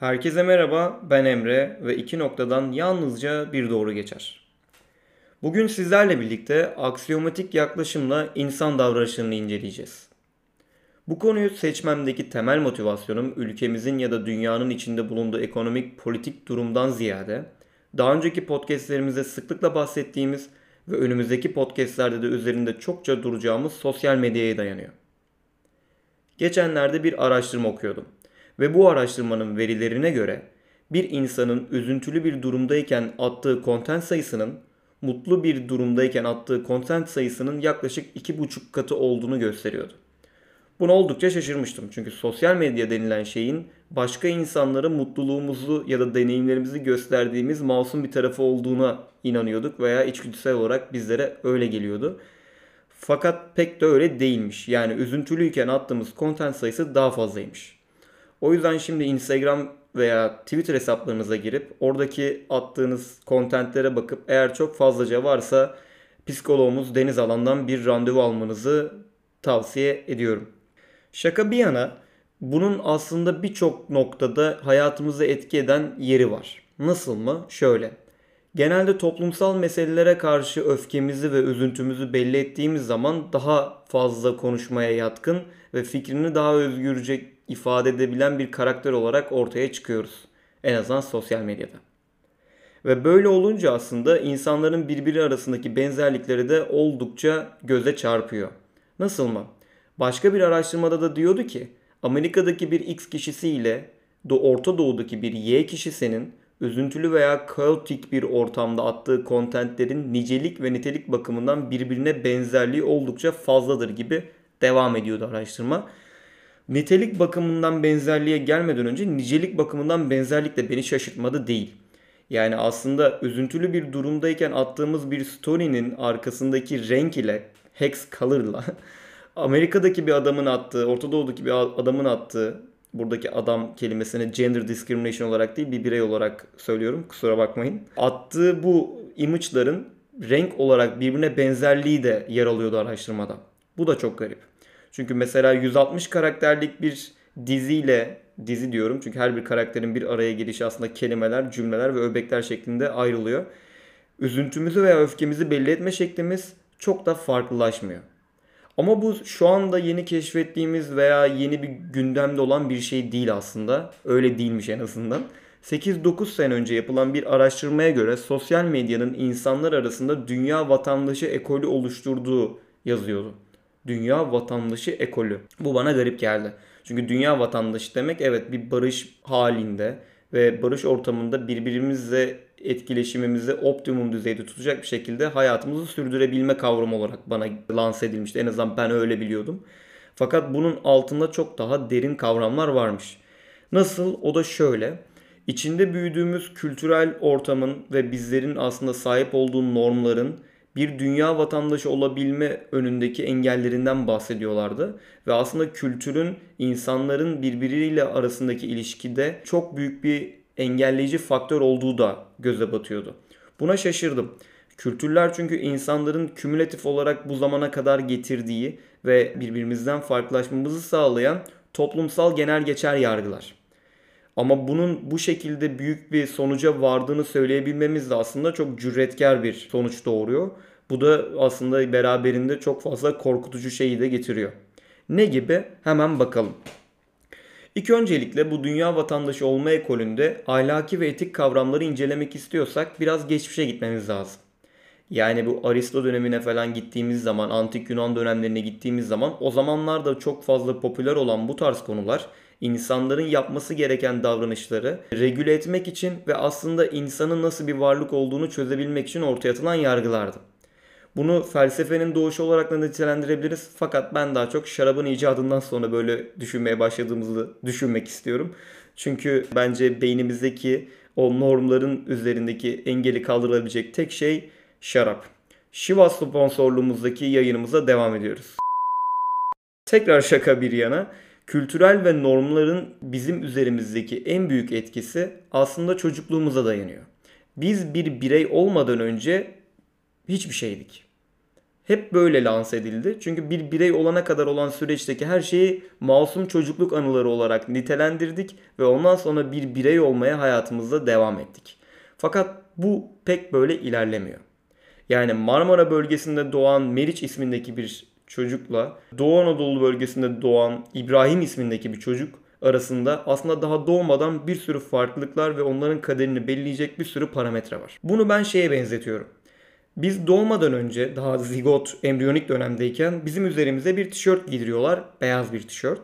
Herkese merhaba, ben Emre ve iki noktadan yalnızca bir doğru geçer. Bugün sizlerle birlikte aksiyomatik yaklaşımla insan davranışını inceleyeceğiz. Bu konuyu seçmemdeki temel motivasyonum ülkemizin ya da dünyanın içinde bulunduğu ekonomik politik durumdan ziyade daha önceki podcastlerimizde sıklıkla bahsettiğimiz ve önümüzdeki podcastlerde de üzerinde çokça duracağımız sosyal medyaya dayanıyor. Geçenlerde bir araştırma okuyordum ve bu araştırmanın verilerine göre bir insanın üzüntülü bir durumdayken attığı kontent sayısının mutlu bir durumdayken attığı kontent sayısının yaklaşık 2,5 katı olduğunu gösteriyordu. Buna oldukça şaşırmıştım. Çünkü sosyal medya denilen şeyin başka insanlara mutluluğumuzu ya da deneyimlerimizi gösterdiğimiz masum bir tarafı olduğuna inanıyorduk veya içgüdüsel olarak bizlere öyle geliyordu. Fakat pek de öyle değilmiş. Yani üzüntülüyken attığımız content sayısı daha fazlaymış. O yüzden şimdi Instagram veya Twitter hesaplarınıza girip oradaki attığınız kontentlere bakıp eğer çok fazlaca varsa psikologumuz Deniz Alan'dan bir randevu almanızı tavsiye ediyorum. Şaka bir yana bunun aslında birçok noktada hayatımızı etki eden yeri var. Nasıl mı? Şöyle. Genelde toplumsal meselelere karşı öfkemizi ve üzüntümüzü belli ettiğimiz zaman daha fazla konuşmaya yatkın ve fikrini daha özgürce ifade edebilen bir karakter olarak ortaya çıkıyoruz. En azından sosyal medyada. Ve böyle olunca aslında insanların birbiri arasındaki benzerlikleri de oldukça göze çarpıyor. Nasıl mı? Başka bir araştırmada da diyordu ki Amerika'daki bir X kişisi ile Orta Doğu'daki bir Y kişisinin üzüntülü veya kaotik bir ortamda attığı kontentlerin nicelik ve nitelik bakımından birbirine benzerliği oldukça fazladır gibi devam ediyordu araştırma. Nitelik bakımından benzerliğe gelmeden önce nicelik bakımından benzerlik de beni şaşırtmadı değil. Yani aslında üzüntülü bir durumdayken attığımız bir story'nin arkasındaki renk ile hex color'la Amerika'daki bir adamın attığı, Orta Doğu'daki bir adamın attığı buradaki adam kelimesini gender discrimination olarak değil bir birey olarak söylüyorum kusura bakmayın. Attığı bu image'ların renk olarak birbirine benzerliği de yer alıyordu araştırmada. Bu da çok garip. Çünkü mesela 160 karakterlik bir diziyle dizi diyorum çünkü her bir karakterin bir araya girişi aslında kelimeler, cümleler ve öbekler şeklinde ayrılıyor. Üzüntümüzü veya öfkemizi belli etme şeklimiz çok da farklılaşmıyor. Ama bu şu anda yeni keşfettiğimiz veya yeni bir gündemde olan bir şey değil aslında. Öyle değilmiş en azından. 8-9 sene önce yapılan bir araştırmaya göre sosyal medyanın insanlar arasında dünya vatandaşı ekolü oluşturduğu yazıyordu. Dünya vatandaşı ekolü. Bu bana garip geldi. Çünkü dünya vatandaşı demek evet bir barış halinde ve barış ortamında birbirimizle etkileşimimizi optimum düzeyde tutacak bir şekilde hayatımızı sürdürebilme kavramı olarak bana lanse edilmişti. En azından ben öyle biliyordum. Fakat bunun altında çok daha derin kavramlar varmış. Nasıl? O da şöyle. İçinde büyüdüğümüz kültürel ortamın ve bizlerin aslında sahip olduğu normların bir dünya vatandaşı olabilme önündeki engellerinden bahsediyorlardı. Ve aslında kültürün insanların birbiriyle arasındaki ilişkide çok büyük bir engelleyici faktör olduğu da göze batıyordu. Buna şaşırdım. Kültürler çünkü insanların kümülatif olarak bu zamana kadar getirdiği ve birbirimizden farklılaşmamızı sağlayan toplumsal genel geçer yargılar. Ama bunun bu şekilde büyük bir sonuca vardığını söyleyebilmemiz de aslında çok cüretkar bir sonuç doğuruyor. Bu da aslında beraberinde çok fazla korkutucu şeyi de getiriyor. Ne gibi? Hemen bakalım. İlk öncelikle bu dünya vatandaşı olma ekolünde ahlaki ve etik kavramları incelemek istiyorsak biraz geçmişe gitmemiz lazım. Yani bu Aristo dönemine falan gittiğimiz zaman, antik Yunan dönemlerine gittiğimiz zaman o zamanlarda çok fazla popüler olan bu tarz konular insanların yapması gereken davranışları regüle etmek için ve aslında insanın nasıl bir varlık olduğunu çözebilmek için ortaya atılan yargılardı. Bunu felsefenin doğuşu olarak da nitelendirebiliriz. Fakat ben daha çok şarabın icadından sonra böyle düşünmeye başladığımızı düşünmek istiyorum. Çünkü bence beynimizdeki o normların üzerindeki engeli kaldırılabilecek tek şey şarap. Şiva sponsorluğumuzdaki yayınımıza devam ediyoruz. Tekrar şaka bir yana, kültürel ve normların bizim üzerimizdeki en büyük etkisi aslında çocukluğumuza dayanıyor. Biz bir birey olmadan önce hiçbir şeydik. hep böyle lanse edildi. Çünkü bir birey olana kadar olan süreçteki her şeyi masum çocukluk anıları olarak nitelendirdik ve ondan sonra bir birey olmaya hayatımızda devam ettik. Fakat bu pek böyle ilerlemiyor. Yani Marmara bölgesinde doğan Meriç ismindeki bir çocukla Doğu Anadolu bölgesinde doğan İbrahim ismindeki bir çocuk arasında aslında daha doğmadan bir sürü farklılıklar ve onların kaderini belirleyecek bir sürü parametre var. Bunu ben şeye benzetiyorum. Biz doğmadan önce daha zigot, embriyonik dönemdeyken bizim üzerimize bir tişört giydiriyorlar. Beyaz bir tişört.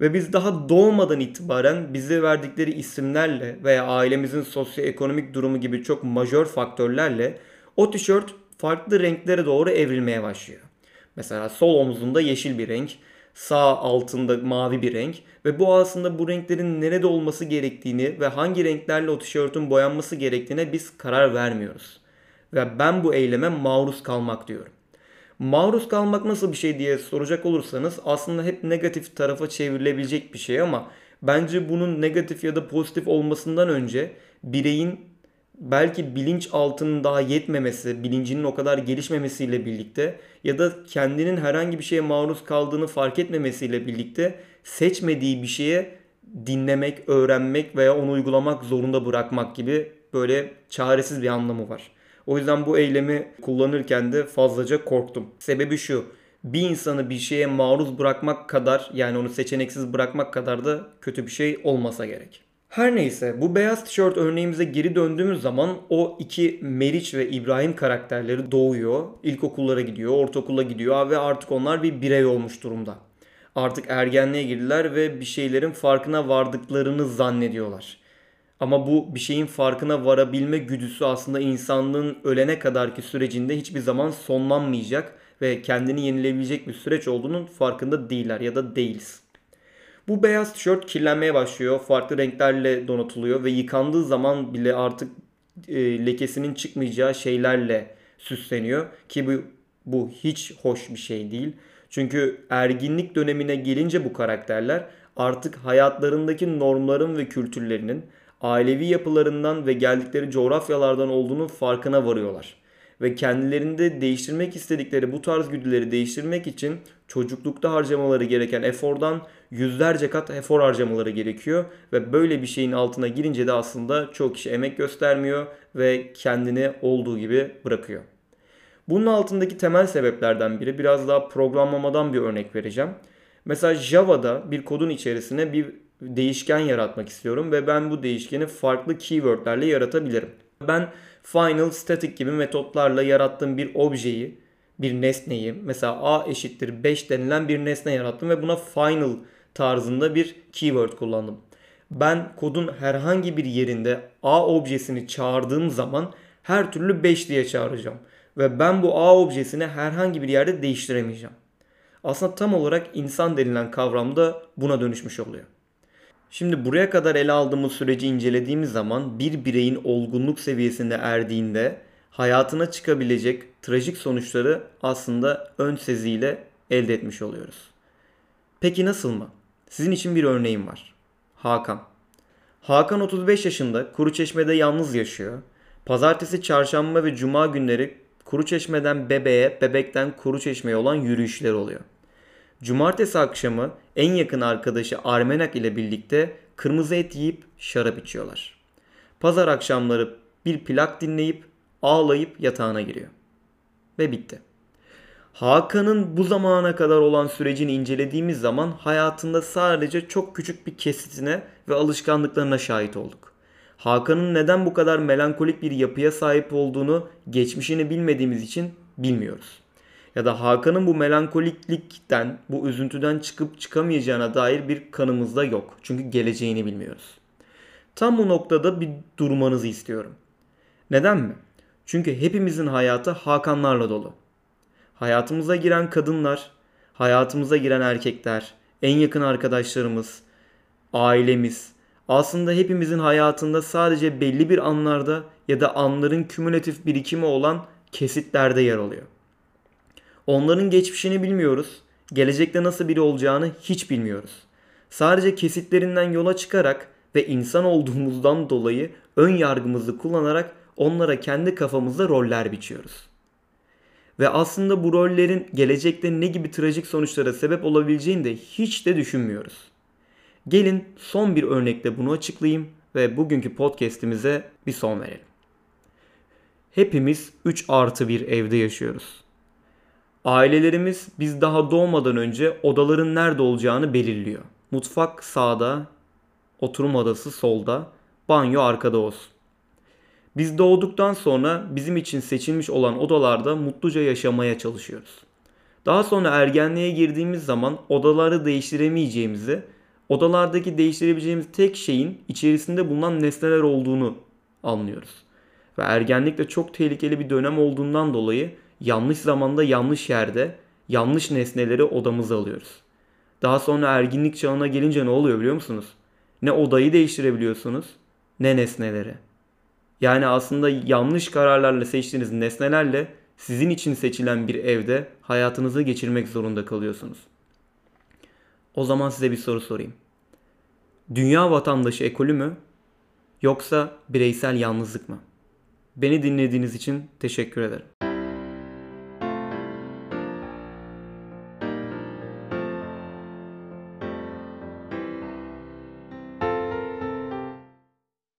Ve biz daha doğmadan itibaren bize verdikleri isimlerle veya ailemizin sosyoekonomik durumu gibi çok majör faktörlerle o tişört farklı renklere doğru evrilmeye başlıyor. Mesela sol omzunda yeşil bir renk, sağ altında mavi bir renk ve bu aslında bu renklerin nerede olması gerektiğini ve hangi renklerle o tişörtün boyanması gerektiğine biz karar vermiyoruz. Ve ben bu eyleme maruz kalmak diyorum. Maruz kalmak nasıl bir şey diye soracak olursanız aslında hep negatif tarafa çevrilebilecek bir şey ama bence bunun negatif ya da pozitif olmasından önce bireyin belki bilinç altının daha yetmemesi, bilincinin o kadar gelişmemesiyle birlikte ya da kendinin herhangi bir şeye maruz kaldığını fark etmemesiyle birlikte seçmediği bir şeye dinlemek, öğrenmek veya onu uygulamak zorunda bırakmak gibi böyle çaresiz bir anlamı var. O yüzden bu eylemi kullanırken de fazlaca korktum. Sebebi şu. Bir insanı bir şeye maruz bırakmak kadar yani onu seçeneksiz bırakmak kadar da kötü bir şey olmasa gerek. Her neyse bu beyaz tişört örneğimize geri döndüğümüz zaman o iki Meriç ve İbrahim karakterleri doğuyor. İlkokullara gidiyor, ortaokula gidiyor ve artık onlar bir birey olmuş durumda. Artık ergenliğe girdiler ve bir şeylerin farkına vardıklarını zannediyorlar. Ama bu bir şeyin farkına varabilme güdüsü aslında insanlığın ölene kadarki sürecinde hiçbir zaman sonlanmayacak ve kendini yenilebilecek bir süreç olduğunun farkında değiller ya da değiliz. Bu beyaz tişört kirlenmeye başlıyor. Farklı renklerle donatılıyor ve yıkandığı zaman bile artık e, lekesinin çıkmayacağı şeylerle süsleniyor ki bu bu hiç hoş bir şey değil. Çünkü erginlik dönemine gelince bu karakterler artık hayatlarındaki normların ve kültürlerinin ailevi yapılarından ve geldikleri coğrafyalardan olduğunun farkına varıyorlar. Ve kendilerinde değiştirmek istedikleri bu tarz güdüleri değiştirmek için çocuklukta harcamaları gereken efordan yüzlerce kat efor harcamaları gerekiyor. Ve böyle bir şeyin altına girince de aslında çok kişi emek göstermiyor ve kendini olduğu gibi bırakıyor. Bunun altındaki temel sebeplerden biri biraz daha programlamadan bir örnek vereceğim. Mesela Java'da bir kodun içerisine bir değişken yaratmak istiyorum ve ben bu değişkeni farklı keywordlerle yaratabilirim. Ben final, static gibi metotlarla yarattığım bir objeyi, bir nesneyi mesela a eşittir 5 denilen bir nesne yarattım ve buna final tarzında bir keyword kullandım. Ben kodun herhangi bir yerinde a objesini çağırdığım zaman her türlü 5 diye çağıracağım. Ve ben bu a objesini herhangi bir yerde değiştiremeyeceğim. Aslında tam olarak insan denilen kavram da buna dönüşmüş oluyor. Şimdi buraya kadar ele aldığımız süreci incelediğimiz zaman bir bireyin olgunluk seviyesinde erdiğinde hayatına çıkabilecek trajik sonuçları aslında ön seziyle elde etmiş oluyoruz. Peki nasıl mı? Sizin için bir örneğim var. Hakan. Hakan 35 yaşında Kuruçeşme'de yalnız yaşıyor. Pazartesi, çarşamba ve cuma günleri Kuruçeşme'den bebeğe, bebekten Kuruçeşme'ye olan yürüyüşler oluyor. Cumartesi akşamı en yakın arkadaşı Armenak ile birlikte kırmızı et yiyip şarap içiyorlar. Pazar akşamları bir plak dinleyip ağlayıp yatağına giriyor. Ve bitti. Hakan'ın bu zamana kadar olan sürecini incelediğimiz zaman hayatında sadece çok küçük bir kesitine ve alışkanlıklarına şahit olduk. Hakan'ın neden bu kadar melankolik bir yapıya sahip olduğunu geçmişini bilmediğimiz için bilmiyoruz ya da Hakan'ın bu melankoliklikten, bu üzüntüden çıkıp çıkamayacağına dair bir kanımız da yok. Çünkü geleceğini bilmiyoruz. Tam bu noktada bir durmanızı istiyorum. Neden mi? Çünkü hepimizin hayatı Hakanlarla dolu. Hayatımıza giren kadınlar, hayatımıza giren erkekler, en yakın arkadaşlarımız, ailemiz, aslında hepimizin hayatında sadece belli bir anlarda ya da anların kümülatif birikimi olan kesitlerde yer alıyor. Onların geçmişini bilmiyoruz. Gelecekte nasıl biri olacağını hiç bilmiyoruz. Sadece kesitlerinden yola çıkarak ve insan olduğumuzdan dolayı ön yargımızı kullanarak onlara kendi kafamızda roller biçiyoruz. Ve aslında bu rollerin gelecekte ne gibi trajik sonuçlara sebep olabileceğini de hiç de düşünmüyoruz. Gelin son bir örnekle bunu açıklayayım ve bugünkü podcast'imize bir son verelim. Hepimiz 3 artı bir evde yaşıyoruz. Ailelerimiz biz daha doğmadan önce odaların nerede olacağını belirliyor. Mutfak sağda, oturma odası solda, banyo arkada olsun. Biz doğduktan sonra bizim için seçilmiş olan odalarda mutluca yaşamaya çalışıyoruz. Daha sonra ergenliğe girdiğimiz zaman odaları değiştiremeyeceğimizi, odalardaki değiştirebileceğimiz tek şeyin içerisinde bulunan nesneler olduğunu anlıyoruz. Ve ergenlik de çok tehlikeli bir dönem olduğundan dolayı yanlış zamanda yanlış yerde yanlış nesneleri odamıza alıyoruz. Daha sonra erginlik çağına gelince ne oluyor biliyor musunuz? Ne odayı değiştirebiliyorsunuz ne nesneleri. Yani aslında yanlış kararlarla seçtiğiniz nesnelerle sizin için seçilen bir evde hayatınızı geçirmek zorunda kalıyorsunuz. O zaman size bir soru sorayım. Dünya vatandaşı ekolü mü yoksa bireysel yalnızlık mı? Beni dinlediğiniz için teşekkür ederim.